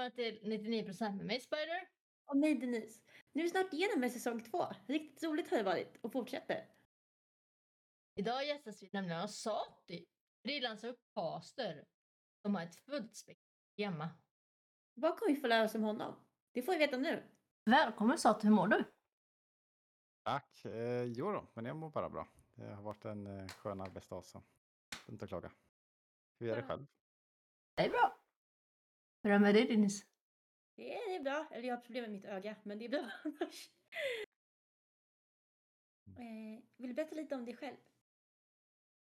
välkomna till 99% med mig Spider. Och mig Denise. Nu är vi snart igenom med säsong två. Riktigt roligt har det varit och fortsätter. Idag gästas vi nämligen av Sati, och caster, som har ett fullspäckat schema. Vad kommer vi få lära oss om honom? Det får vi veta nu. Välkommen Sati, hur mår du? Tack. Eh, jo då, men jag mår bara bra. Det har varit en eh, skön arbetsdag så inte att klaga. Hur är det själv? Det är bra. Hur är det med dig Dennis? Det är, det är bra. Eller jag har problem med mitt öga, men det är bra annars. Eh, vill du berätta lite om dig själv?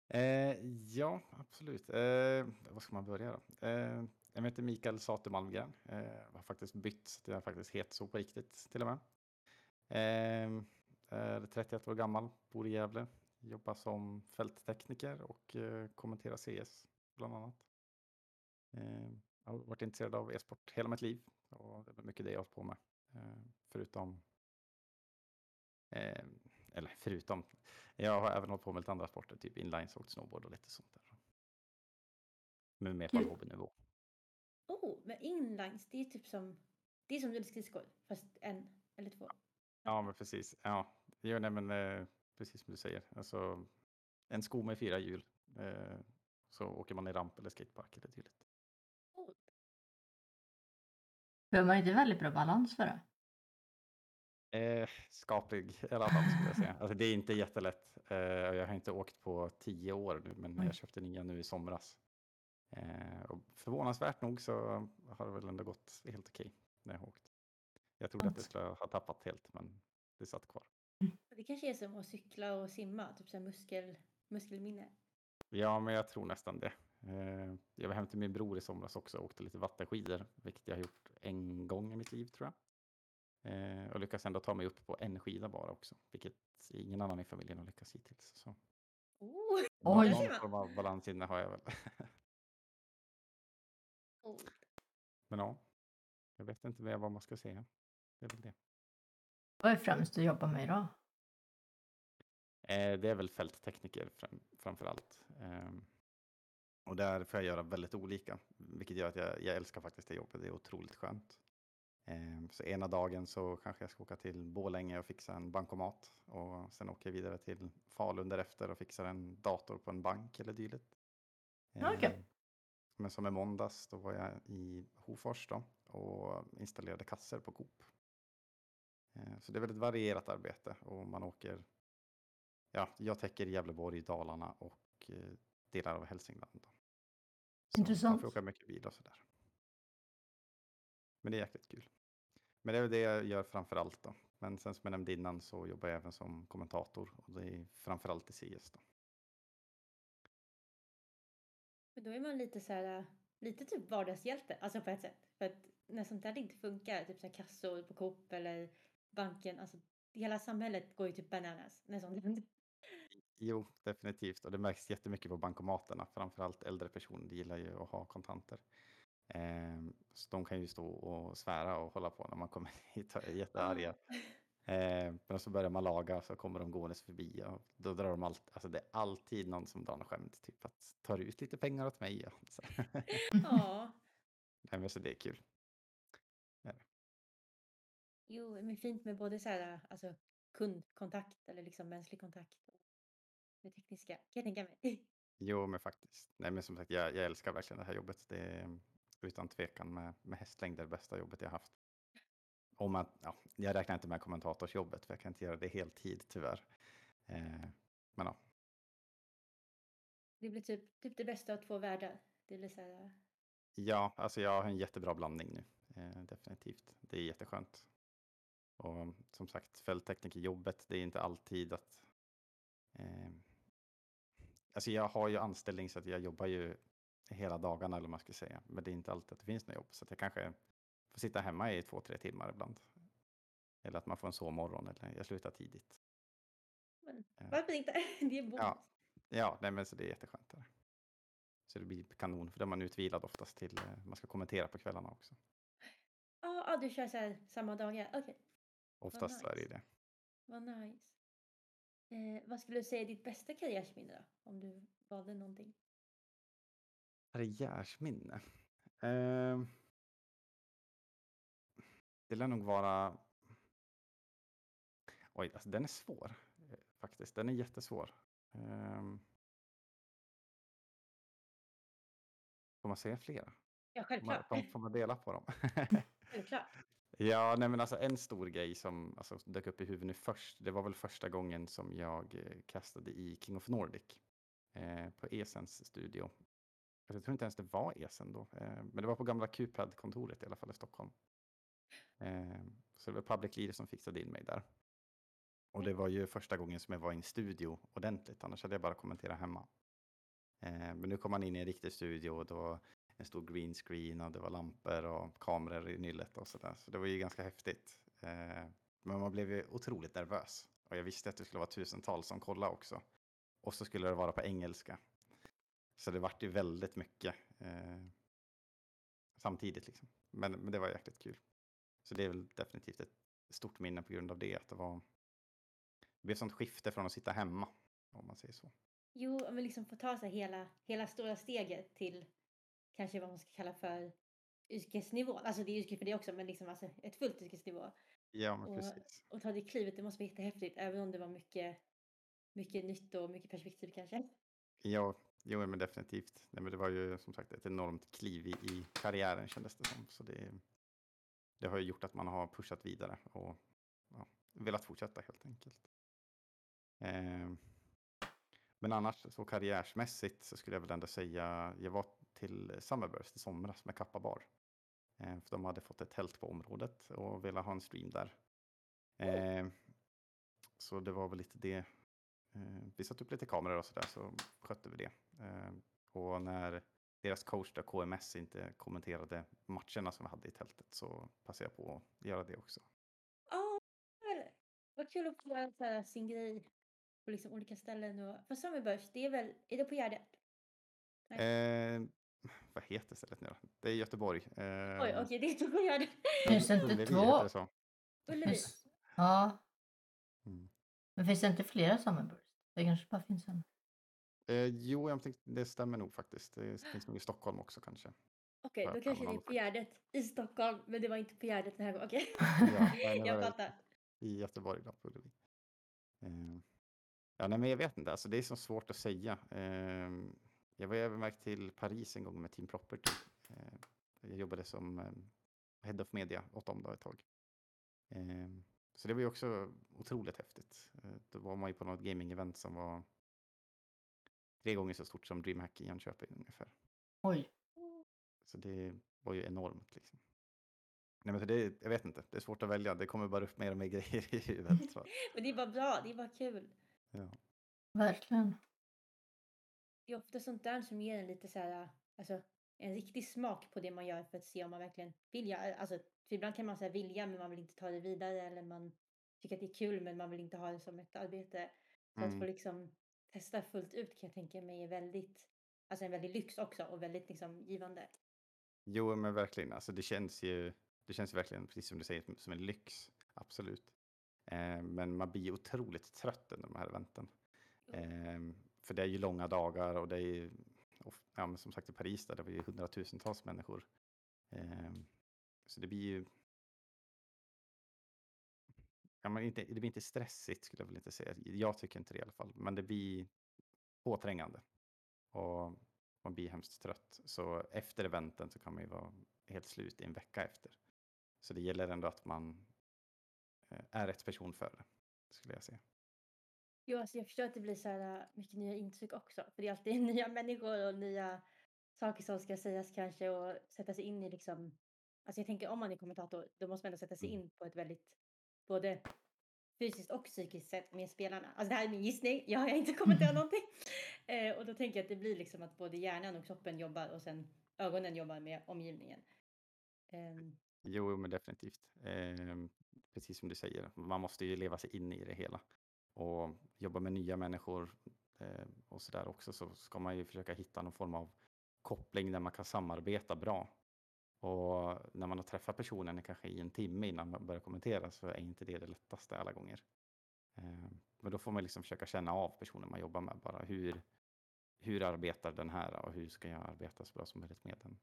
Eh, ja, absolut. Eh, vad ska man börja då? Eh, jag heter Mikael Sate Malmgren. Eh, har faktiskt bytt så att jag faktiskt heter så på riktigt till och med. Eh, är 31 år gammal, bor i Gävle. Jobbar som fälttekniker och eh, kommenterar CS bland annat. Jag har varit intresserad av e-sport hela mitt liv och det är mycket det jag har hållit på med. Eh, förutom Eh, eller förutom, jag har även hållit på med lite andra sporter, typ inlines och snowboard och lite sånt där. Men mer på Kul. hobbynivå. Oh, men inlines, det är typ som... Det är som rullskridskor, fast en eller två. Ja, men precis. Ja, jo, nej, men eh, precis som du säger. Alltså, en sko med fyra hjul. Eh, så åker man i ramp eller skatepark eller dylikt. Behöver man inte väldigt bra balans för det? Eh, skaplig i alla fall skulle jag säga. Alltså, det är inte jättelätt. Eh, jag har inte åkt på tio år nu, men Oj. jag köpte nya nu i somras. Eh, och förvånansvärt nog så har det väl ändå gått helt okej när jag har åkt. Jag trodde att det skulle ha tappat helt, men det satt kvar. det kanske är som att cykla och simma, typ så här muskel, muskelminne. Ja, men jag tror nästan det. Eh, jag var hem till min bror i somras också och åkte lite vattenskidor, vilket jag har gjort en gång i mitt liv tror jag. Eh, och lyckas ändå ta mig upp på en skida bara också, vilket ingen annan i familjen har lyckats hittills. Så. Oh, Oj. Någon man. form av balansinne har jag väl. Oh. Men ja, jag vet inte mer vad man ska säga. Det är väl det. Vad är främst du jobbar med idag? Eh, det är väl fälttekniker fram, framför allt. Ehm, och där får jag göra väldigt olika, vilket gör att jag, jag älskar faktiskt det jobbet. Det är otroligt skönt. Ehm, så ena dagen så kanske jag ska åka till Borlänge och fixa en bankomat och sen åker jag vidare till Falun därefter och fixar en dator på en bank eller dylikt. Okej. Ehm, Men som i måndags, då var jag i Hofors då och installerade kasser på Coop. Eh, Så det är väldigt varierat arbete och man åker, ja, jag täcker Gävleborg, Dalarna och eh, delar av Hälsingland. Då. Så Man Intressant. får åka mycket bil och sådär. Men det är jäkligt kul. Men det är väl det jag gör framför allt då. Men sen som jag nämnde innan så jobbar jag även som kommentator och det är framför allt i CS då. Men då är man lite så här, lite typ vardagshjälte, alltså på ett sätt. För att när sånt där inte funkar, typ så här kassor på Coop eller banken, alltså hela samhället går ju typ bananas när sånt händer. Jo, definitivt. Och det märks jättemycket på bankomaterna. Framförallt äldre personer gillar ju att ha kontanter. Ehm, så de kan ju stå och svära och hålla på när man kommer hit och är jättearga. Ehm, men så börjar man laga så kommer de gåendes förbi och då drar de allt, alltså det är alltid någon som drar något skämt. Typ att tar ut lite pengar åt mig. Ja. Så, Ja, nej, men så det är kul. jo, men fint med både så här, alltså kundkontakt eller liksom mänsklig kontakt det tekniska, kan jag tänka mig. Jo, men faktiskt. Nej, men som sagt, jag, jag älskar verkligen det här jobbet. Det är utan tvekan med, med hästlängder det bästa jobbet jag haft. Om man, ja, jag räknar inte med kommentatorsjobbet, för jag kan inte göra det heltid tyvärr. Eh, men ja, Det blir typ, typ det bästa av två världar. Det blir så här, ja, alltså jag har en jättebra blandning nu. Eh, definitivt. Det är jätteskönt. Och som sagt, fältteknikerjobbet, det är inte alltid att... Eh, alltså jag har ju anställning så att jag jobbar ju hela dagarna eller vad man ska säga. Men det är inte alltid att det finns något jobb. Så att jag kanske får sitta hemma i två, tre timmar ibland. Eller att man får en sovmorgon eller jag slutar tidigt. men Ja. varför inte? Det är bonus. Ja, ja nej, men så det är jätteskönt. Där. Så det blir kanon, för då är man utvilad oftast till, eh, man ska kommentera på kvällarna också. Ja, ah, du kör så här samma dagar, okej. Oftast så är det nice. det. Vad nice. Eh, vad skulle du säga är ditt bästa karriärsminne då? Om du valde någonting. Karriärsminne? Eh, det lär nog vara... Oj, alltså den är svår eh, faktiskt. Den är jättesvår. Um... Får man säga flera? Ja, Får man, självklart. får man dela på dem? självklart. Ja, nej men alltså en stor grej som alltså, dök upp i huvudet nu först, det var väl första gången som jag eh, kastade i King of Nordic eh, på Esens studio. Jag tror inte ens det var Esen då, eh, men det var på gamla Qpad-kontoret i alla fall i Stockholm. Eh, så det var Public Leader som fixade in mig där. Och det var ju första gången som jag var i en studio ordentligt, annars hade jag bara kommenterat hemma. Eh, men nu kom man in i en riktig studio och då en stor green screen och det var lampor och kameror i nyllet och sådär. Så det var ju ganska häftigt. Eh, men man blev ju otroligt nervös. Och jag visste att det skulle vara tusentals som kollade också. Och så skulle det vara på engelska. Så det vart ju väldigt mycket eh, samtidigt liksom. Men, men det var jäkligt kul. Så det är väl definitivt ett stort minne på grund av det. Att det var det blev ett sånt skifte från att sitta hemma. Om man säger så. Jo, men liksom få ta sig hela, hela stora steget till kanske vad man ska kalla för yrkesnivå. Alltså det är yrkes för det också, men liksom alltså ett fullt yrkesnivå. Ja, men och, precis. och ta det klivet, det måste vara jättehäftigt, även om det var mycket, mycket nytt och mycket perspektiv kanske. Ja, jo, men definitivt. Nej, men det var ju som sagt ett enormt kliv i, i karriären kändes det som. Så det, det har ju gjort att man har pushat vidare och ja, velat fortsätta helt enkelt. Eh, men annars så karriärsmässigt så skulle jag väl ändå säga, jag var till Summerburst i somras med Kappa Bar. Eh, för de hade fått ett tält på området och ville ha en stream där. Eh, så det var väl lite det. Eh, vi satte upp lite kameror och sådär så skötte vi det. Och när deras coach där, KMS inte kommenterade matcherna som vi hade i tältet så passade jag på att göra det också. Ja, oh, vad kul att få göra så sin grej på liksom olika ställen. Och... För Summerburst, det är väl, är det på Gärdet? Eh, vad heter stället nu då? Det är Göteborg. Eh, Oj, okej, okay, det är inte på Gärdet. Finns det inte två? Ullevi. Ja. Mm. Men finns det inte flera Summerburst? Det kanske bara finns en. Eh, jo, jag tänkte, det stämmer nog faktiskt. Det finns nog i Stockholm också kanske. Okej, För då kanske det är på Gärdet i Stockholm, men det var inte på Gärdet den här gången. Okej, Ja, jag fattar. I Göteborg då, på Ullevi. Eh, ja, nej, men jag vet inte, alltså det är så svårt att säga. Eh, jag var övermärkt till Paris en gång med Team Property. Eh, jag jobbade som eh, Head of Media åt dem då ett tag. Eh, så det var ju också otroligt häftigt. Då var man ju på något gaming-event som var tre gånger så stort som DreamHack i Jönköping ungefär. Oj. Så det var ju enormt liksom. Nej, men så det, jag vet inte, det är svårt att välja. Det kommer bara upp mer och mer grejer i huvudet. Men det är bara bra, det är bara kul. Ja. Verkligen. Det är ofta sånt där som ger en lite så här, alltså en riktig smak på det man gör för att se om man verkligen vill göra. Alltså, för ibland kan man säga vilja men man vill inte ta det vidare eller man tycker att det är kul men man vill inte ha det som ett arbete. Så att få Mm. liksom testa fullt ut kan jag tänka mig är väldigt, alltså en väldig lyx också och väldigt liksom givande. Jo, men verkligen. Alltså, det känns ju det känns ju verkligen, precis som du säger, som- en lyx. Absolut. Eh, men man blir otroligt trött under de här eventen. Eh, för det är ju långa dagar och det är ju, ja, men som sagt i Paris där, det var ju hundratusentals människor. Eh, så det blir ju Ja, men inte, det blir inte stressigt skulle jag väl inte säga. Jag tycker inte det i alla fall. Men det blir påträngande. Och man blir hemskt trött. Så efter eventen så kan man ju vara helt slut i en vecka efter. Så det gäller ändå att man eh, är rätt person för det. Skulle jag säga. Jo, alltså jag förstår att det blir så här äh, mycket nya intryck också. För det är alltid nya människor och nya saker som ska sägas kanske och sätta sig in i liksom. Alltså jag tänker om man är kommentator, då måste man ändå sätta sig Mm. in på ett väldigt både fysiskt och psykiskt sätt med spelarna. Alltså det här är min gissning, jag har inte kommenterat någonting. Eh, och då tänker jag att det blir liksom att både hjärnan och kroppen jobbar och sen ögonen jobbar med omgivningen. Ehm, Jo, men definitivt. Eh, precis som du säger, man måste ju leva sig in i det hela. Och jobba med nya människor eh, och sådär också så ska man ju försöka hitta någon form av koppling där man kan samarbeta bra. Och när man har träffat personen kanske i en timme innan man börjar kommentera så är inte det det lättaste alla gånger. Eh, men då får man liksom försöka känna av personen man jobbar med bara. Hur, hur arbetar den här och hur ska jag arbeta så bra som möjligt med den?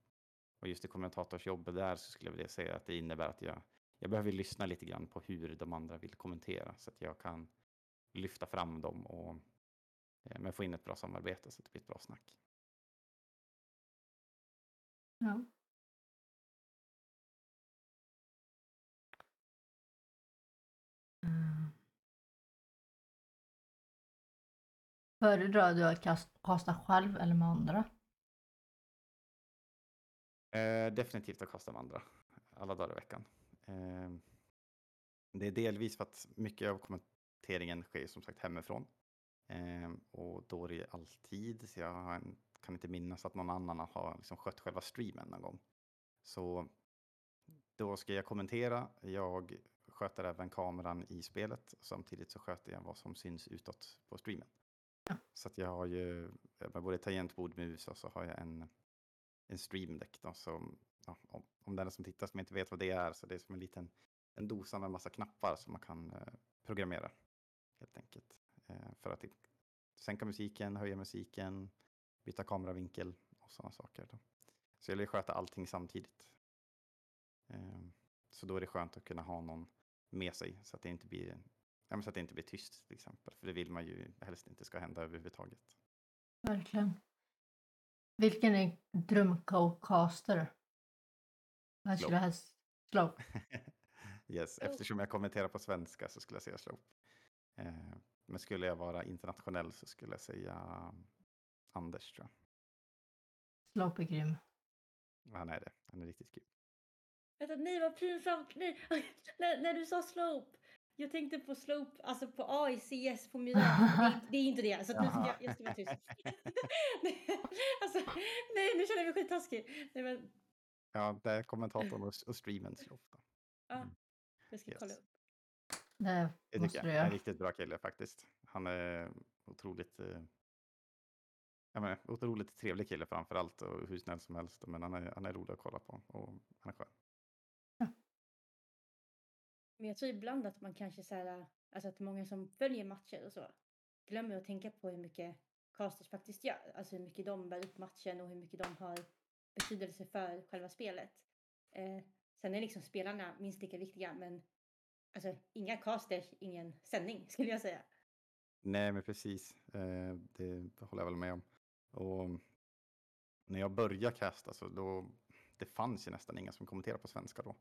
Och just i kommentatorsjobbet där så skulle jag vilja säga att det innebär att jag, jag behöver lyssna lite grann på hur de andra vill kommentera så att jag kan lyfta fram dem och eh, men få in ett bra samarbete så att det blir ett bra snack. Ja. Mm. Föredrar du att kast- kasta själv eller med andra? Eh, definitivt att kasta med andra alla dagar i veckan. Eh, det är delvis för att mycket av kommenteringen sker som sagt hemifrån. Eh, och då är det alltid, så jag kan inte minnas att någon annan har liksom skött själva streamen någon gång. Så då ska jag kommentera, jag sköter även kameran i spelet. Samtidigt så sköter jag vad som syns utåt på streamen. Ja. Så att jag har ju med både tangentbord, mus och så har jag en, en stream deck då som, ja, om, om den som tittar som inte vet vad det är, så det är som en liten en dosa med en massa knappar som man kan eh, programmera helt enkelt. Eh, för att sänka musiken, höja musiken, byta kameravinkel och sådana saker. Då. Så jag vill sköta allting samtidigt. Eh, så då är det skönt att kunna ha någon med sig så att det inte blir, ja, så att det inte blir tyst till exempel. För det vill man ju helst inte ska hända överhuvudtaget. Verkligen. Vilken är drömcaster? Vad skulle Slope. du helst slå? yes, eftersom jag kommenterar på svenska så skulle jag säga slope. Eh, men skulle jag vara internationell så skulle jag säga Anders tror jag. Slope är grym. Han är det. Han är riktigt kul. Vänta, nej vad pinsamt. Nej. när, när du sa slope. Jag tänkte på slope, alltså på A i CS på Myra. Det, är- det är inte det. Så nu ska jag, jag ska vara tyst. Nej, alltså, nej, nu känner jag mig skittaskig. Nej, men, Ja, det är kommentatorn och, och streamen slope. Då. ja, Mm. jag ska Yes. kolla upp. Det Det måste tycker du jag. En göra. riktigt bra kille faktiskt. Han är otroligt, eh, jag menar, otroligt trevlig kille framför allt och hur snäll som helst. Men han är, han är rolig att kolla på och han är skön. Men jag tror ibland att man kanske så här, alltså att många som följer matcher och så glömmer att tänka på hur mycket casters faktiskt gör. Alltså hur mycket de bär upp matchen och hur mycket de har betydelse för själva spelet. Eh, sen är liksom spelarna minst lika viktiga men alltså inga casters, ingen sändning skulle jag säga. Nej, men precis. Eh, det håller jag väl med om. Och när jag började casta så då, det fanns ju nästan inga som kommenterade på svenska då.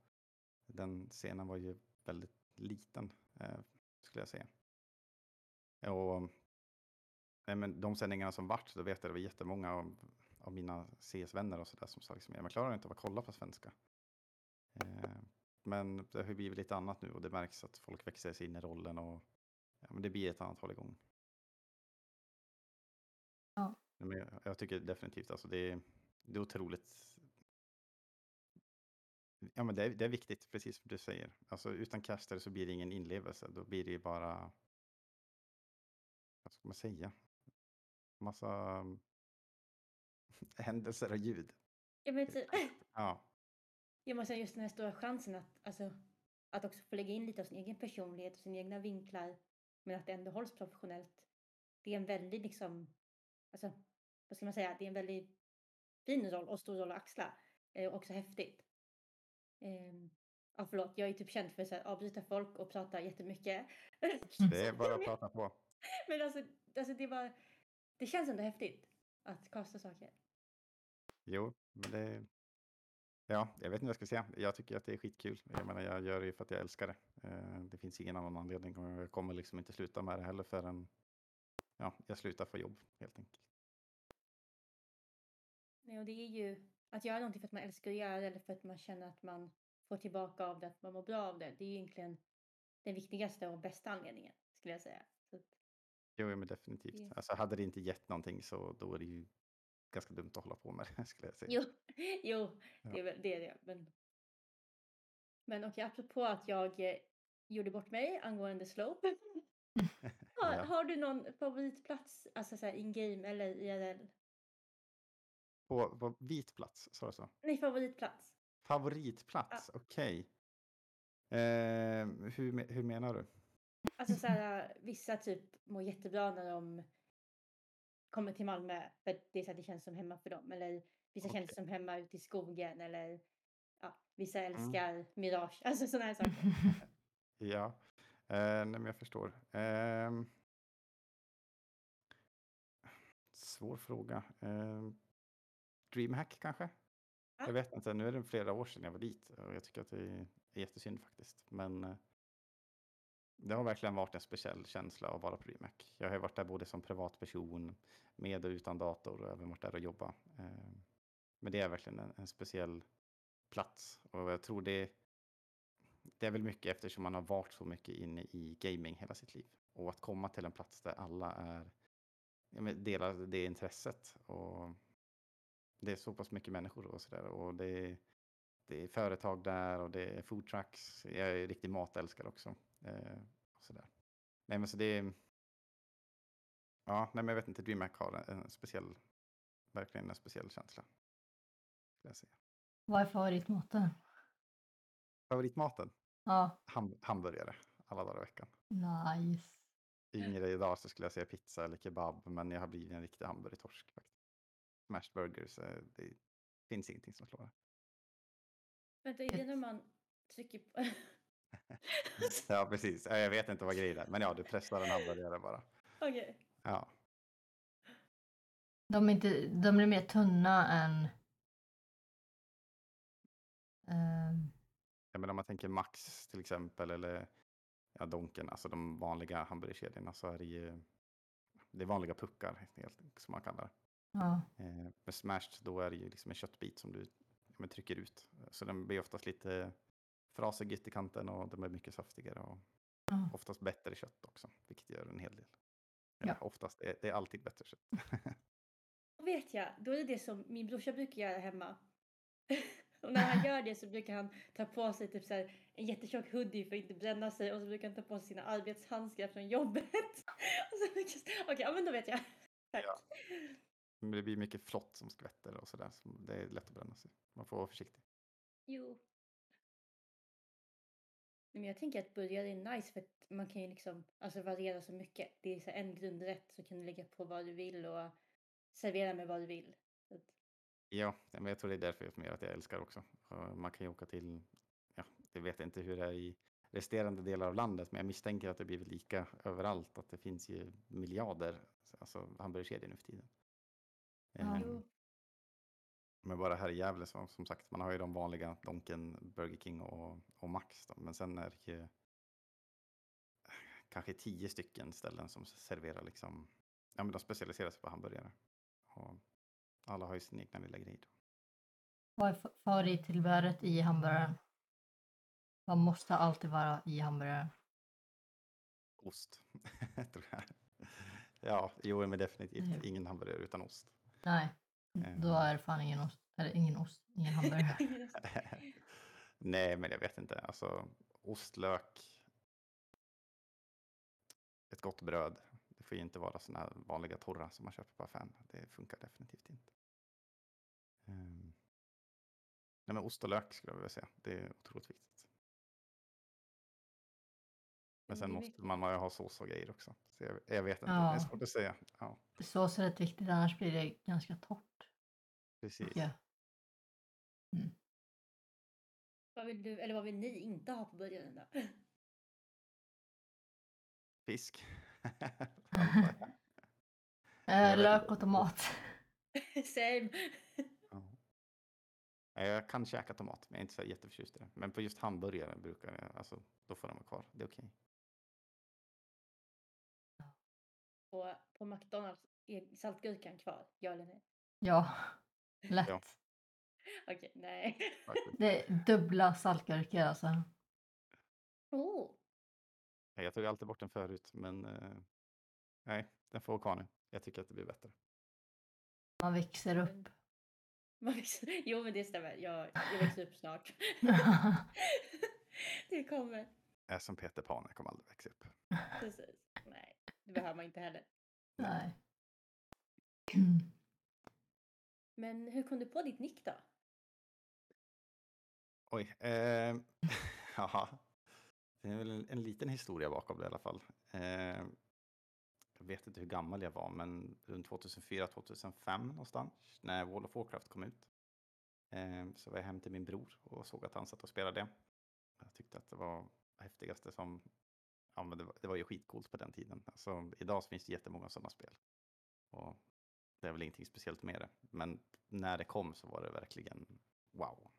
Den scenen var ju väldigt liten, eh, skulle jag säga. Och nej, men de sändningarna som vart, då vet jag det var jättemånga av, av mina CS-vänner och sådär som sa liksom, jag men klarar du inte av att kolla på svenska? Eh, men det har blivit lite annat nu och det märks att folk växer sig in i rollen och ja, men det blir ett annat håll igång. Ja. Men jag, jag tycker definitivt alltså det är, det är otroligt. Ja, men det är, det är viktigt, precis som du säger. Alltså utan caster så blir det ingen inlevelse. Då blir det ju bara, vad ska man säga, massa händelser och ljud. Jag vet inte, Ja, jag måste säga just den här stora chansen att, alltså, att också få lägga in lite av sin egen personlighet och sina egna vinklar men att det ändå hålls professionellt. Det är en väldigt liksom, alltså vad ska man säga, det är en väldigt fin roll och stor roll att axla. Eh, också häftigt. Eh, ja, förlåt, jag är typ känd för att avbryta folk och prata jättemycket. det är bara att prata på. Men alltså, alltså det var, det känns ändå häftigt att kasta saker. Jo, men det... Ja, jag vet inte vad jag ska säga. Jag tycker att det är skitkul. Jag menar, jag gör det ju för att jag älskar det. Eh, Det finns ingen annan anledning och jag kommer liksom inte sluta med det heller förrän ja, jag slutar få jobb helt enkelt. Nej, och det är ju att göra någonting för att man älskar att göra det eller för att man känner att man får tillbaka av det, att man mår bra av det. Det är ju egentligen den viktigaste och bästa anledningen skulle jag säga. Så, Jo, men definitivt. Alltså, hade det inte gett någonting så då är det ju ganska dumt att hålla på med det, skulle jag säga. jo, jo Ja. det, är, väl- det är det. Men, men okej, apropå att jag eh, gjorde bort mig angående slope. har, Ja. har du någon favoritplats, alltså så här in-game eller IRL? På, på vit plats, sa du så? Nej, favoritplats. Favoritplats, okej. Eh, hur, hur menar du? Alltså så här, vissa typ mår jättebra när de kommer till Malmö för det, är så det känns som hemma för dem. Eller vissa känns Okej. som hemma ute i skogen eller ja, vissa Mm. älskar Mirage, alltså sådana här saker. Ja, eh, nej, men jag förstår. Ehm. svår fråga. Eh, Dreamhack kanske? Ja. Jag vet inte, nu är det flera år sedan jag var dit och jag tycker att det är jättesynd faktiskt. Men eh, det har verkligen varit en speciell känsla att vara på Dreamhack. Jag har ju varit där både som privatperson, med och utan dator och även varit där och jobbat. Eh, men det är verkligen en, en speciell plats och jag tror det det är väl mycket eftersom man har varit så mycket inne i gaming hela sitt liv. Och att komma till en plats där alla är, delar det intresset. Och det är så pass mycket människor och sådär. Och det är, det är företag där och det är foodtrucks. Jag är riktig matälskare också. Eh, sådär. Nej men så det är... Ja, nej men jag vet inte. DreamHack har en, en speciell, verkligen en speciell känsla. skulle Jag säga. Vad är favoritmaten? Favoritmaten? Ja, Ham hamburgare alla dagar i veckan. nice. Yngre idag så skulle jag säga pizza eller kebab, men jag har blivit en riktig hamburgertorsk faktiskt. Smashed burgers, eh, det finns ingenting som slår det. Vänta, är det när man trycker på... Ja, precis. Ja, Jag vet inte vad grejen är, men ja, du pressar en hamburgare bara. Okej. Ja, De, är inte, de blir mer tunna än... ehm, ja, men om man tänker Max till exempel, eller ja, Donken, alltså de vanliga hamburgerkedjorna, så är det ju det är vanliga puckar, helt, som man kallar det. ja, Eh, med smashed, då är det ju liksom en köttbit som du ja, men, trycker ut. Så den blir oftast lite frasig i kanten och den blir mycket saftigare. Och ja. oftast bättre kött också, vilket gör en hel del. Ja. Ja. Oftast, det, det är alltid bättre kött. Då vet jag, då är det det som min brorsa brukar göra hemma. och när han gör det så brukar han ta på sig typ så här, en jättetjock hoodie för att inte bränna sig och så brukar han ta på sig sina arbetshandskar från jobbet. och så brukar- Okej, ja men då vet jag. Tack. Ja. Men det blir mycket flott som skvätter och sådär. Så det är lätt att bränna sig. Man får vara försiktig. Jo. Men jag tänker att burgare är nice för att man kan ju liksom alltså variera så mycket. Det är så en grundrätt så kan du lägga på vad du vill och servera med vad du vill. Att, Ja, men jag tror det är därför gör att jag älskar också. Man kan ju åka till, ja, det vet jag inte hur det är i resterande delar av landet, men jag misstänker att det blir lika överallt, att det finns ju miljarder alltså hamburgerkedjor nu för tiden. Ja. Jo. Men bara här i Gävle, som, som sagt, man har ju de vanliga Donken, Burger King och, och Max. Då. Men sen är det ju kanske tio stycken ställen som serverar liksom, ja men de specialiserar sig på hamburgare. Och alla har ju sin egna lilla grej. Då. Vad är fa- favorittillbehöret i hamburgaren? Vad måste alltid vara i hamburgaren? Ost, tror jag. Ja, jo men definitivt ingen hamburgare utan ost. Nej. Då är det fan ingen ost. Eller ingen ost, ingen hamburgare. Nej, men jag vet inte. Alltså, ostlök. Ett gott bröd. Det får ju inte vara här vanliga torra som man köper på affären. Det funkar definitivt inte. Ehm. Nej, men ost och lök skulle jag vilja säga. Det är otroligt viktigt. Men sen det måste man ju ha sås och grejer också. Så jag, jag vet inte, det Ja. är svårt att säga. Ja, Sås är rätt viktigt, annars blir det ganska torrt. Precis. tycker jag. Vad vill du, eller vad vill ni inte ha på burgaren då? Fisk. Eh, lök och tomat. Same. Ja. Jag kan käka tomat, men jag är inte så jätteförtjust i det. Men på just hamburgare brukar jag, alltså, då får de vara kvar. Det är okej. Och på McDonalds, är saltgurkan kvar? Ja eller nej? Ja, lätt. Ja. Okej, nej. Det är dubbla saltgurkor alltså. Oh, Nej, Jag tog alltid bort den förut, men eh, nej, den får vara kvar nu. Jag tycker att det blir bättre. Man växer upp. man växer- jo men det stämmer. Jag, jag växer upp snart. det kommer. Jag är som Peter Pan, jag kommer aldrig växa upp. Precis. Nej, det behöver man inte heller. Nej. Men hur kom du på ditt nick då? Oj. Eh, jaha. Det är väl en, en liten historia bakom det i alla fall. Eh, jag vet inte hur gammal jag var, men runt 2004-2005 någonstans, när World of Warcraft kom ut. Eh, så var jag hem till min bror och såg att han satt och spelade det. Jag tyckte att det var det häftigaste som, ja men det var, det var ju skitcoolt på den tiden. Alltså, idag så finns det jättemånga sådana spel. Och det är väl ingenting speciellt med det. Men när det kom så var det verkligen wow.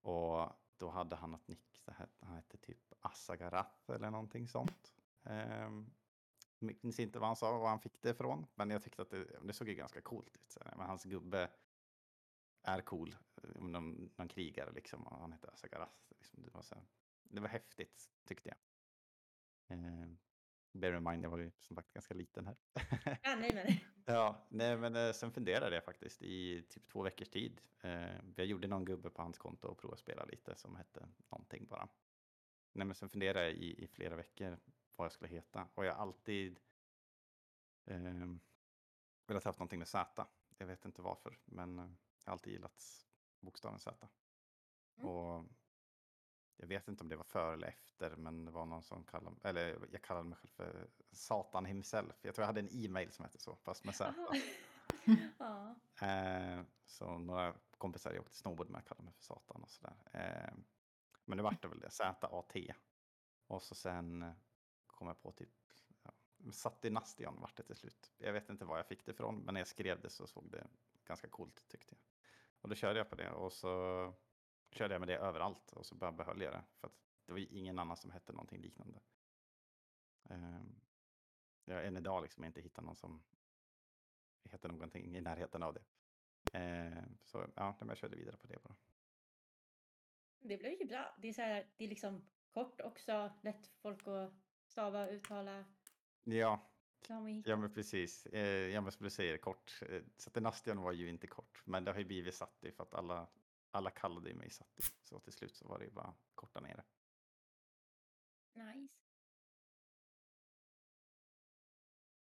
Och då hade han ett nick, det han hette typ Assagarath eller någonting sånt. Um, minns inte vad han sa och var han fick det ifrån, men jag tyckte att det, det såg ju ganska coolt ut. Men hans gubbe är cool, någon, någon krigare liksom, och han hette Assagarath. Liksom, det, var så, det var häftigt tyckte jag. Eh, bear in mind, jag var ju som sagt ganska liten här. Ja, nej men. Ja, nej, men eh, sen funderade jag faktiskt i typ två veckors tid. Eh, jag gjorde någon gubbe på hans konto och provade att spela lite som hette någonting bara. Nej, men sen funderade jag i, i flera veckor vad jag skulle heta och jag har alltid eh, velat haft någonting med Z. Jag vet inte varför, men eh, jag har alltid gillat bokstaven Z. Mm. Och jag vet inte om det var före eller efter, men det var någon som kallade, eller jag kallade mig själv för Satan himself. Jag tror jag hade en e-mail som hette så, fast med Z. Ja. Eh, så några kompisar jag åkte snowboard med kallade mig för Satan och sådär. Eh, men nu vart det väl det, Z-A-T. Och så sen eh, kom jag på typ, ja, satt i Nastion vart det till slut. Jag vet inte var jag fick det ifrån, men när jag skrev det så såg det ganska coolt tyckte jag. Och då körde jag på det och så körde jag med det överallt och så bara behöll jag det. För att det var ju ingen annan som hette någonting liknande. Um, jag än idag liksom inte hittat någon som heter någonting i närheten av det. Uh, så ja, jag körde vidare på det bara. Det blev ju bra. Det är, så här, det är liksom kort också, lätt för folk att stava, uttala. Ja, ja men precis. Eh, jag skulle säga det kort. Eh, Saturnastion var ju inte kort, men det har ju blivit Satti för att alla, alla kallade ju mig Satti. Så till slut så var det ju bara korta ner det. Nice.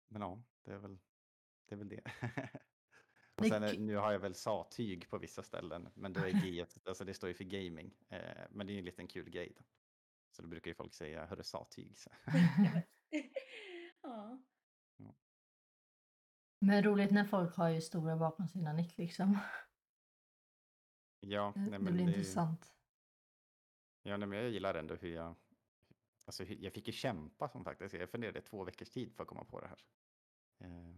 Men ja, det är väl det. Är väl det. Och sen, nu har jag väl sa-tyg på vissa ställen, men då är G, alltså det står ju för gaming. Eh, men det är ju en liten kul grej. Då. Så då brukar ju folk säga, hörru sa-tyg. Ja. Men roligt när folk har ju stora bakom sina nick liksom. Ja, Det, nej, det men blir det, intressant. ja, nej, men jag gillar ändå hur jag... Alltså, jag fick ju kämpa som faktiskt. Jag funderade två veckors tid för att komma på det här. Eh,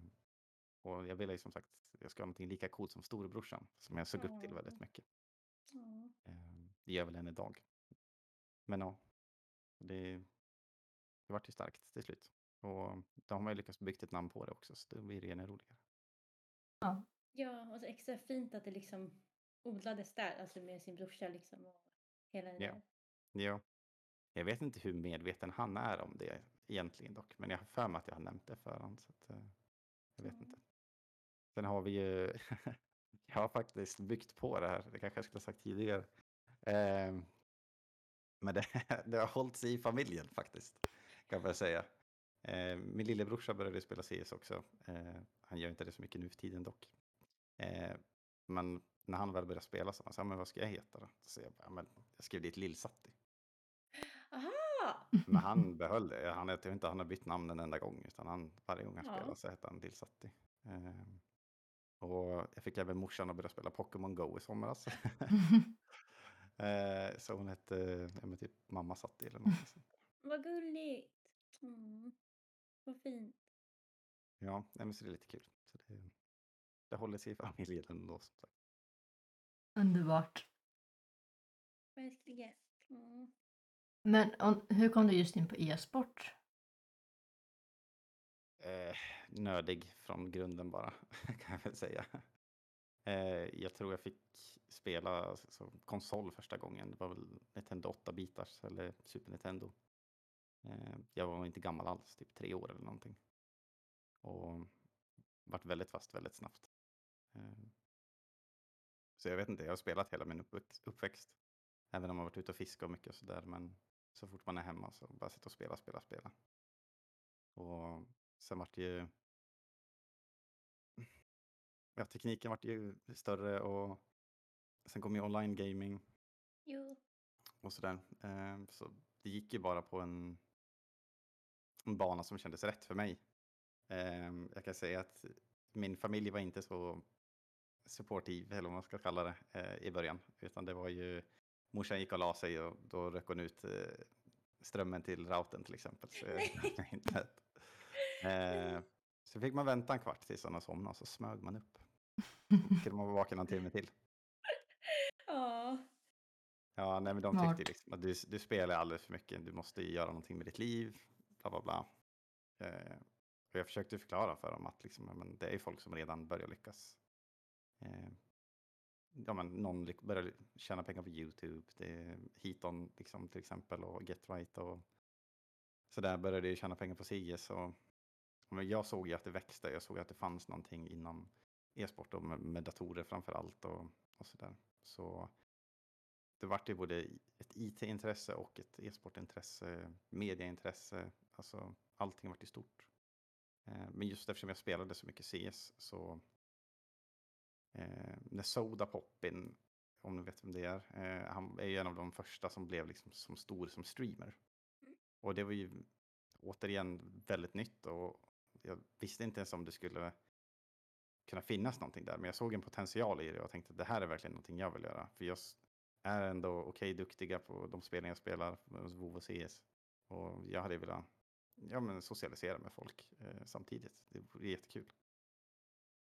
och jag ville ju som sagt, jag ska ha någonting lika coolt som storebrorsan, som jag såg upp till väldigt mycket. Eh, det gör jag väl än idag. Men ja, det, det vart ju starkt till slut. Och då har man ju lyckats bygga ett namn på det också, så det blir det ännu roligare. ja, och så extra fint att det liksom odlades där, alltså med sin brorsa liksom och hela det Ja. Ja. Jag vet inte hur medveten han är om det egentligen dock, men jag har för mig att jag har nämnt det för honom. Så att, eh, jag vet Ja. inte. Sen har vi ju, jag har faktiskt byggt på det här, det kanske jag skulle ha sagt tidigare. Eh, men det, det har hållit sig i familjen faktiskt, kan man säga. Eh, min lillebrorsa började spela CS också. Eh, han gör inte det så mycket nu för tiden dock. Eh, men när han väl började spela så sa han, men vad ska jag heta då? Så jag, bara, men jag skrev dit Lill-Satti. Aha! Men han behöll det. Han, jag tror inte han har bytt namn en enda gång, utan han, varje gång han Ja. spelar så heter han Lill-Satti. Ehm, och jag fick även morsan att börja spela Pokémon Go i somras. Ehm, så hon hette ja, typ Mamma Satti eller något sånt. Vad gulligt! Mm. Vad fint. Ja, nej, men så det är lite kul. Så det, det håller sig i familjen ändå. Som sagt. Underbart. Verkligen. Mm. Men och, hur kom du just in på e-sport? Eh, nördig från grunden bara, kan jag väl säga. Eh, jag tror jag fick spela alltså, konsol första gången. Det var väl Nintendo 8-bitars eller Super Nintendo. Eh, jag var inte gammal alls, typ tre år eller någonting. Och vart väldigt fast väldigt snabbt. Så jag vet inte, jag har spelat hela min uppväxt. Även om jag varit ute och fiskat och mycket och sådär. Men så fort man är hemma så bara sitta och spela, spela, spela. Och sen vart det ju... Ja, tekniken vart ju större och sen kom ju online gaming Jo. och sådär. Eh, Så det gick ju bara på en, en bana som kändes rätt för mig. Eh, Jag kan säga att min familj var inte så supportive, eller vad man ska kalla det, eh, i början. Utan det var ju, morsan gick och la sig och då rök hon ut eh, strömmen till routern till exempel. Så inte eh, så fick man vänta en kvart tills han somnade och så smög man upp. Kunde man vara vaken en timme till. Ja. Ja, nej, men de Smart. tyckte liksom att du, du spelar alldeles för mycket, du måste göra någonting med ditt liv, bla bla bla. Eh, och jag försökte förklara för dem att liksom, men det är ju folk som redan börjar lyckas. Eh, ja, men någon börjar tjäna pengar på YouTube, det Heaton liksom, till exempel och Get Right och så där började jag tjäna pengar på CS. Och, men jag såg ju att det växte, jag såg att det fanns någonting inom e-sport och med, med datorer framför allt och, och så där. Så det vart ju både ett IT-intresse och ett e-sportintresse, mediaintresse, alltså allting vart ju stort. Eh, men just eftersom jag spelade så mycket CS så eh, när Soda Poppin, om ni vet vem det är, eh, han är ju en av de första som blev liksom som stor som streamer. Och det var ju återigen väldigt nytt och jag visste inte ens om det skulle kunna finnas någonting där, men jag såg en potential i det och tänkte att det här är verkligen någonting jag vill göra. För jag är ändå okej duktiga på de spel jag spelar, alltså WoW och CS. Och jag hade velat ja, men socialisera med folk eh, samtidigt. Det vore jättekul.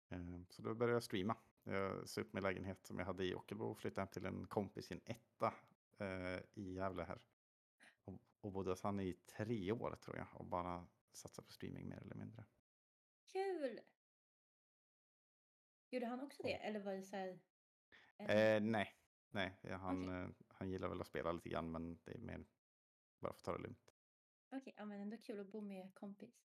Eh, så då började jag streama. Jag sa upp min lägenhet som jag hade i Ockelbo och flyttade hem till en kompis i en etta eh, i Gävle här. Och, och bodde hos han i tre år tror jag och bara satsade på streaming mer eller mindre. Kul! Gjorde han också det? Eller var det så här... Eh, nej, nej han, Okej. eh, han gillar väl att spela lite grann men det är mer bara för att ta det lugnt. Okej, ja, men ändå kul att bo med kompis.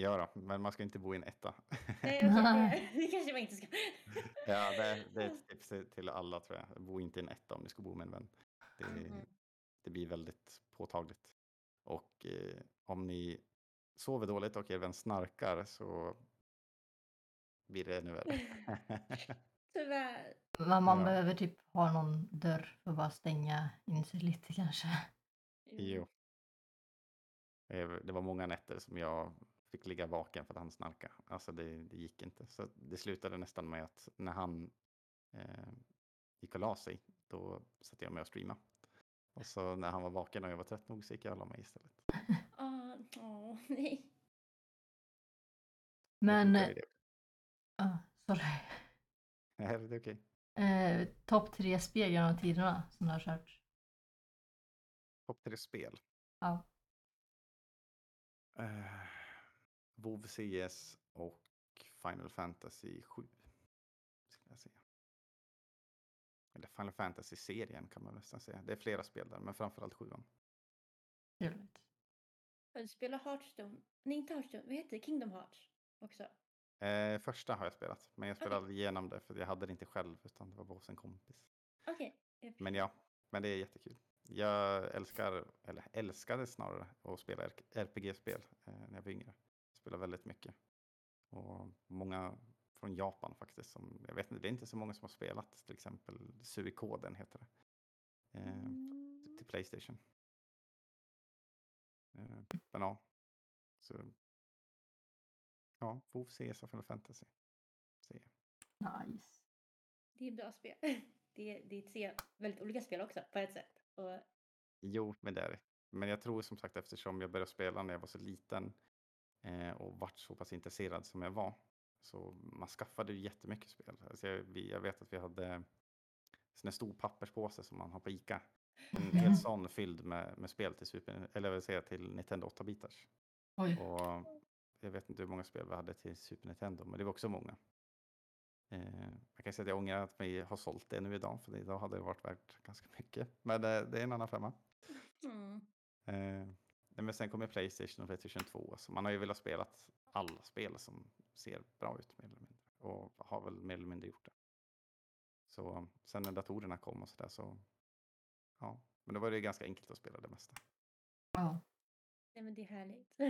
Ja då, men man ska inte bo i en etta. Nej, okej, det, kanske man inte ska. ja, det, det är ett tips till- alla tror jag. Bo inte i en etta om ni ska bo med en vän. Det, Mhm. det blir väldigt påtagligt. Och eh, om ni sover dåligt och er vän snarkar så blir det ännu värre. Tyvärr. Men man Ja. behöver typ ha någon dörr för att bara stänga in sig lite kanske. jo. Eh, Det var många nätter som jag fick ligga vaken för att han snarkade. Alltså det, det gick inte. Så det slutade nästan med att när han eh, gick och la sig, då satt jag med och streamade. Och så när han var vaken och jag var trött nog så gick jag och la mig istället. Åh, åh, nej. Men, är det. ah, sorry. Nej, det är okej. Eh, Topp tre spel genom tiderna som du har kört. Topp tre spel. Ja. Uh, WoW CS och Final Fantasy 7. Skulle jag säga. Eller Final Fantasy-serien kan man nästan säga. Det är flera spel där, men framförallt sjuan. Trevligt. Har du spelat Hearthstone? Nej, inte Hearthstone. Vad heter det? Kingdom Hearts också. Eh, första har jag spelat, men jag spelade aldrig igenom det för jag hade det inte själv utan det var bara hos en kompis. Okej. jag Men ja, men det är jättekul. Jag älskar, eller älskade snarare, att spela RPG-spel eh, när jag var yngre. Jag spelade väldigt mycket. Och många från Japan faktiskt. Som, jag vet inte, det är inte så många som har spelat till exempel Suikoden heter det. Eh, Mm. till Playstation. Eh, men ja, så ja, WoW CS och Final Fantasy. jag. Nice. Det är bra spel. Det är, det är tre väldigt olika spel också på ett sätt. Och, Jo, men det är det. Men jag tror som sagt eftersom jag började spela när jag var så liten och vart så pass intresserad som jag var. Så man skaffade ju jättemycket spel. Alltså jag, jag vet att vi hade en stor papperspåse som man har på Ica. En hel sån fylld med, med spel till Super, eller jag vill säga till Nintendo 8-bitars. Oj. Och jag vet inte hur många spel vi hade till Super Nintendo, men det var också många. Eh, jag kan säga att jag ångrar att vi har sålt det nu idag, för idag hade det varit värt ganska mycket. Men eh, det är en annan femma. mm. Eh, nej, men sen kommer Playstation och Playstation 2, så man har ju velat spela alla spel som ser bra ut mer eller mindre. Och har väl mer eller mindre gjort det. Så sen när datorerna kom och sådär så, ja, men då var det ganska enkelt att spela det mesta. Ja. Nej, men det är härligt.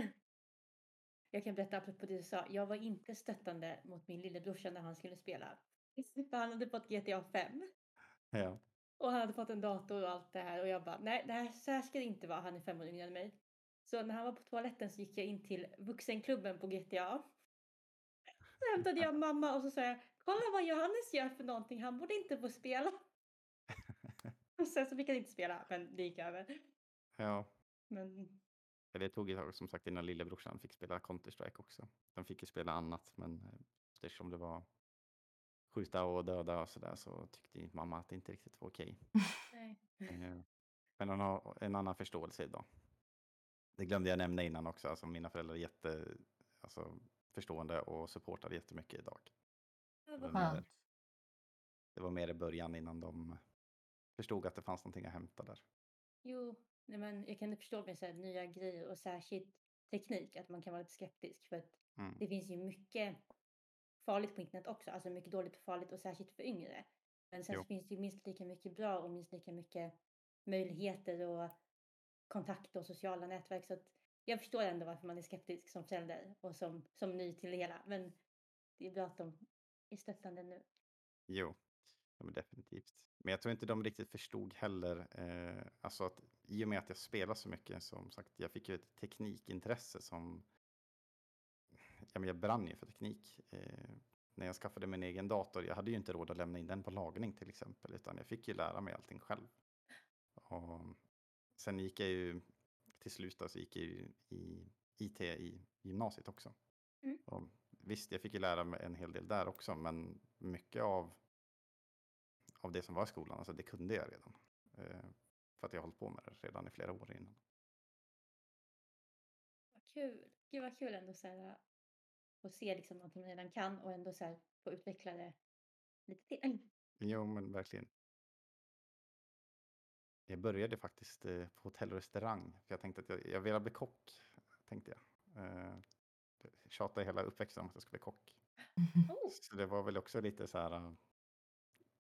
Jag kan berätta apropå det du sa. Jag var inte stöttande mot min lillebrorsa när han skulle spela. För han hade fått GTA 5. Ja. Och han hade fått en dator och allt det här. Och jag bara, nej, det här, så här ska det inte vara. Han är fem år yngre än mig. Så när han var på toaletten så gick jag in till vuxenklubben på GTA. Så hämtade jag mamma och så sa jag, kolla vad Johannes gör för någonting, han borde inte få spela. Och sen så fick han inte spela, men det gick över. Ja, Men det tog ett tag som sagt innan lillebrorsan fick spela Counter-Strike också. De fick ju spela annat, men eh, eftersom det var skjuta och döda och sådär så tyckte mamma att det inte riktigt var okej. nej. Eh, Men hon har en annan förståelse idag. Det glömde jag nämna innan också. Alltså mina föräldrar är jätte, alltså, förstående och supportar jättemycket idag. Men, eh, Skönt. Det var mer i början innan de förstod att det fanns någonting att hämta där. Jo, nej men jag kan förstå med så här nya grejer och särskilt teknik att man kan vara lite skeptisk för att Mm. det finns ju mycket farligt på internet också, alltså mycket dåligt och farligt och särskilt för yngre. Men sen finns det ju minst lika mycket bra och minst lika mycket möjligheter och kontakt och sociala nätverk så att jag förstår ändå varför man är skeptisk som förälder och som, som ny till det hela. Men det är bra att de är stöttande nu. Jo, ja, men definitivt. Men jag tror inte de riktigt förstod heller, eh, alltså att i och med att jag spelar så mycket, som sagt, jag fick ju ett teknikintresse som, ja men jag brann ju för teknik. Eh, när jag skaffade min egen dator, jag hade ju inte råd att lämna in den på lagning till exempel, utan jag fick ju lära mig allting själv. Och sen gick jag ju, till slut då, så gick jag ju i IT i gymnasiet också. Mm. Och visst, jag fick ju lära mig en hel del där också, men mycket av, av det som var i skolan, alltså det kunde jag redan. Eh, för att jag har hållit på med det redan i flera år innan. Vad kul! Gud vad kul ändå så här, att se liksom någonting man redan kan och ändå så här, få utveckla det lite till. Jo, men verkligen. Jag började faktiskt eh, på hotell och restaurang. För jag tänkte att jag, jag ville bli kock. Tänkte jag. Eh, tjatade hela uppväxten om att jag skulle bli kock. Oh, Så det var väl också lite så här.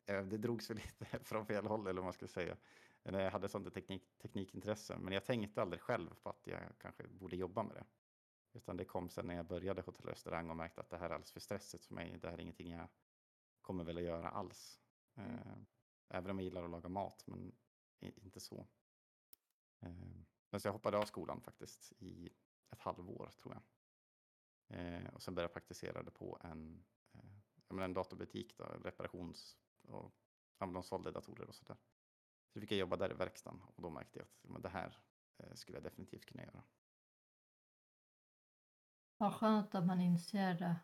eh, Det drogs väl lite från fel håll eller vad man ska säga. När jag hade sånt teknik, teknikintresse. Men jag tänkte aldrig själv på att jag kanske borde jobba med det. Utan det kom sen när jag började hotell och restaurang och märkte att det här är alldeles för stressigt för mig. Det här är ingenting jag kommer väl att göra alls. Mm. Även om jag gillar att laga mat, men inte så. Eh, Men så jag hoppade av skolan faktiskt i ett halvår tror jag. Eh, Och sen började jag praktisera det på en, eh, en datorbutik, då, reparations och de sålde datorer och sådär. Så då fick jag jobba där i verkstaden och då märkte jag att men det här eh, skulle jag definitivt kunna göra. Vad skönt att man inser det.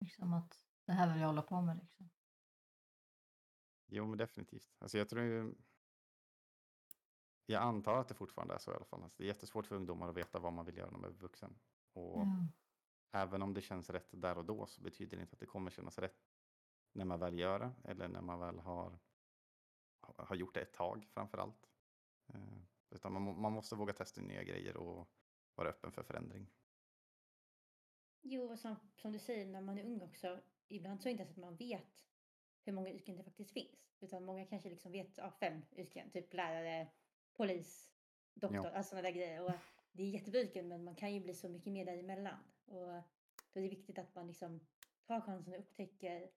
Liksom att det här vill jag hålla på med. Liksom. Jo, men definitivt. Alltså jag tror ju... Jag antar att det fortfarande är så i alla fall. Alltså det är jättesvårt för ungdomar att veta vad man vill göra när man är vuxen. Och Ja. även om det känns rätt där och då så betyder det inte att det kommer kännas rätt när man väl gör det eller när man väl har, har gjort det ett tag framför allt. Eh, utan man, man måste våga testa nya grejer och vara öppen för förändring. jo, och som, som du säger när man är ung också. Ibland så är det inte ens att man vet hur många yrken det faktiskt finns. Utan många kanske liksom vet ja, fem yrken. Typ lärare, polis, doktor, Ja. alltså sådana där grejer. Och det är jättebra yrken men man kan ju bli så mycket mer däremellan. Och då är det viktigt att man liksom tar chansen och upptäcker.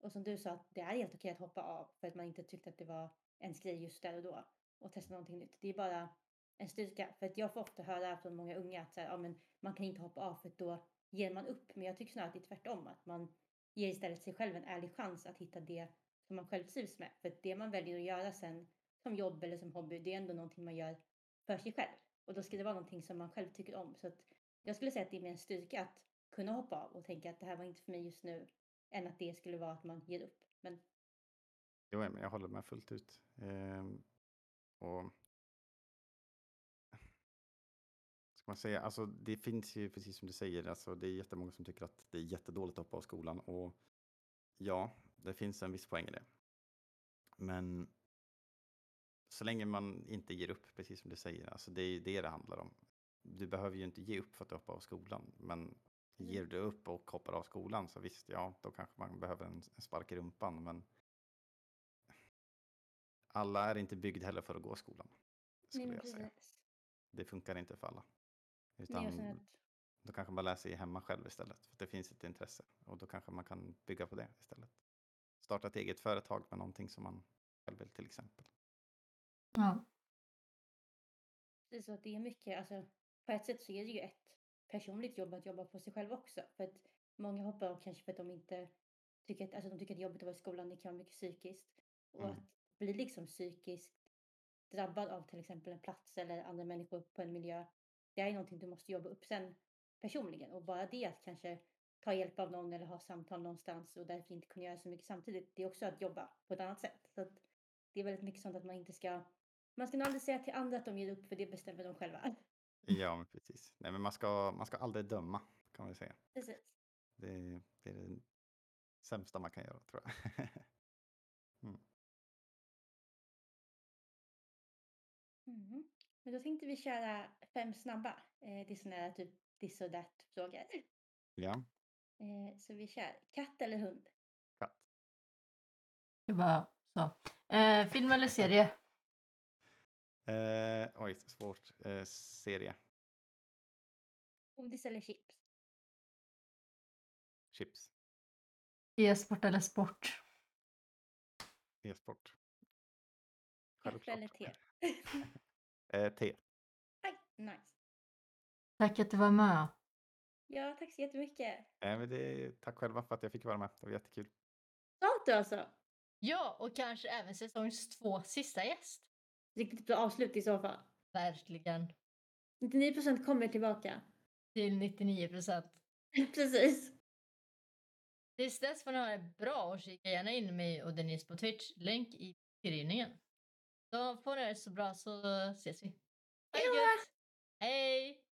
Och som du sa, att det är helt okej att hoppa av för att man inte tyckte att det var ens grej just där och då. Och testa någonting nytt. Det är bara en styrka. För att jag får ofta höra från många unga att så här, ja, men man kan inte hoppa av för att då ger man upp. Men jag tycker snarare att det är tvärtom. Att man ger istället sig själv en ärlig chans att hitta det som man själv trivs med. För det man väljer att göra sen som jobb eller som hobby, det är ändå någonting man gör för sig själv. Och då ska det vara någonting som man själv tycker om. Så att jag skulle säga att det är mer en styrka att kunna hoppa av och tänka att det här var inte för mig just nu. Än att det skulle vara att man ger upp. Men Jo, men jag håller med fullt ut. Ehm, och ska man säga, alltså det finns ju precis som du säger, alltså det är jättemånga som tycker att det är jättedåligt att hoppa av skolan och ja, det finns en viss poäng i det. Men så länge man inte ger upp, precis som du säger, alltså det är det det handlar om. Du behöver ju inte ge upp för att du hoppar av skolan, men ger du upp och hoppar av skolan så visst, ja, då kanske man behöver en, en spark i rumpan, men alla är inte byggd heller för att gå skolan. nej, Skulle men jag säga. Det funkar inte för alla. Nej, Utan att, då kanske man lär sig hemma själv istället. För det finns ett intresse. Och då kanske man kan bygga på det istället. Starta ett eget företag med någonting som man själv vill till exempel. Ja. precis, att det är mycket, alltså på ett sätt så är det ju ett personligt jobb att jobba på sig själv också. För att många hoppar av kanske för att de inte tycker att, alltså, de tycker att det är jobbigt att vara i skolan, det kan vara mycket psykiskt. Och Mm. att bli liksom psykiskt drabbad av till exempel en plats eller andra människor på en miljö. Det är någonting du måste jobba upp sen personligen. Och bara det att kanske ta hjälp av någon eller ha samtal någonstans och därför inte kunna göra så mycket samtidigt. Det är också att jobba på ett annat sätt. Så det är väldigt mycket sånt att man inte ska... Man ska nog aldrig säga till andra att de ger upp för det bestämmer de själva. Ja, men precis. Nej, men man ska, man ska aldrig döma, kan man säga. Precis. Det, det är det sämsta man kan göra, tror jag. Mm. Men då tänkte vi köra fem snabba. Eh, det är sådana här typ this or that frågor. ja, Eh, så vi kör. Katt eller hund? katt. Det var så. Eh, film eller serie? Eh, oj, svårt. Eh, serie. Godis eller chips? Chips. E-sport eller sport? E-sport. Kaffe eller te? Eh, te. Aj, nice. Tack att du var med. Ja, tack så jättemycket. Eh, men det, tack själva för att jag fick vara med. Det var jättekul. Du alltså? Ja, och kanske även säsongs två sista gäst. Riktigt bra avslut i så fall. Verkligen. 99% kommer tillbaka. Till 99 procent. Precis. Tills dess får ni ha det bra och kika gärna in mig och Denise på Twitch. Länk i beskrivningen. Så får ni det så bra så ses vi. Hej!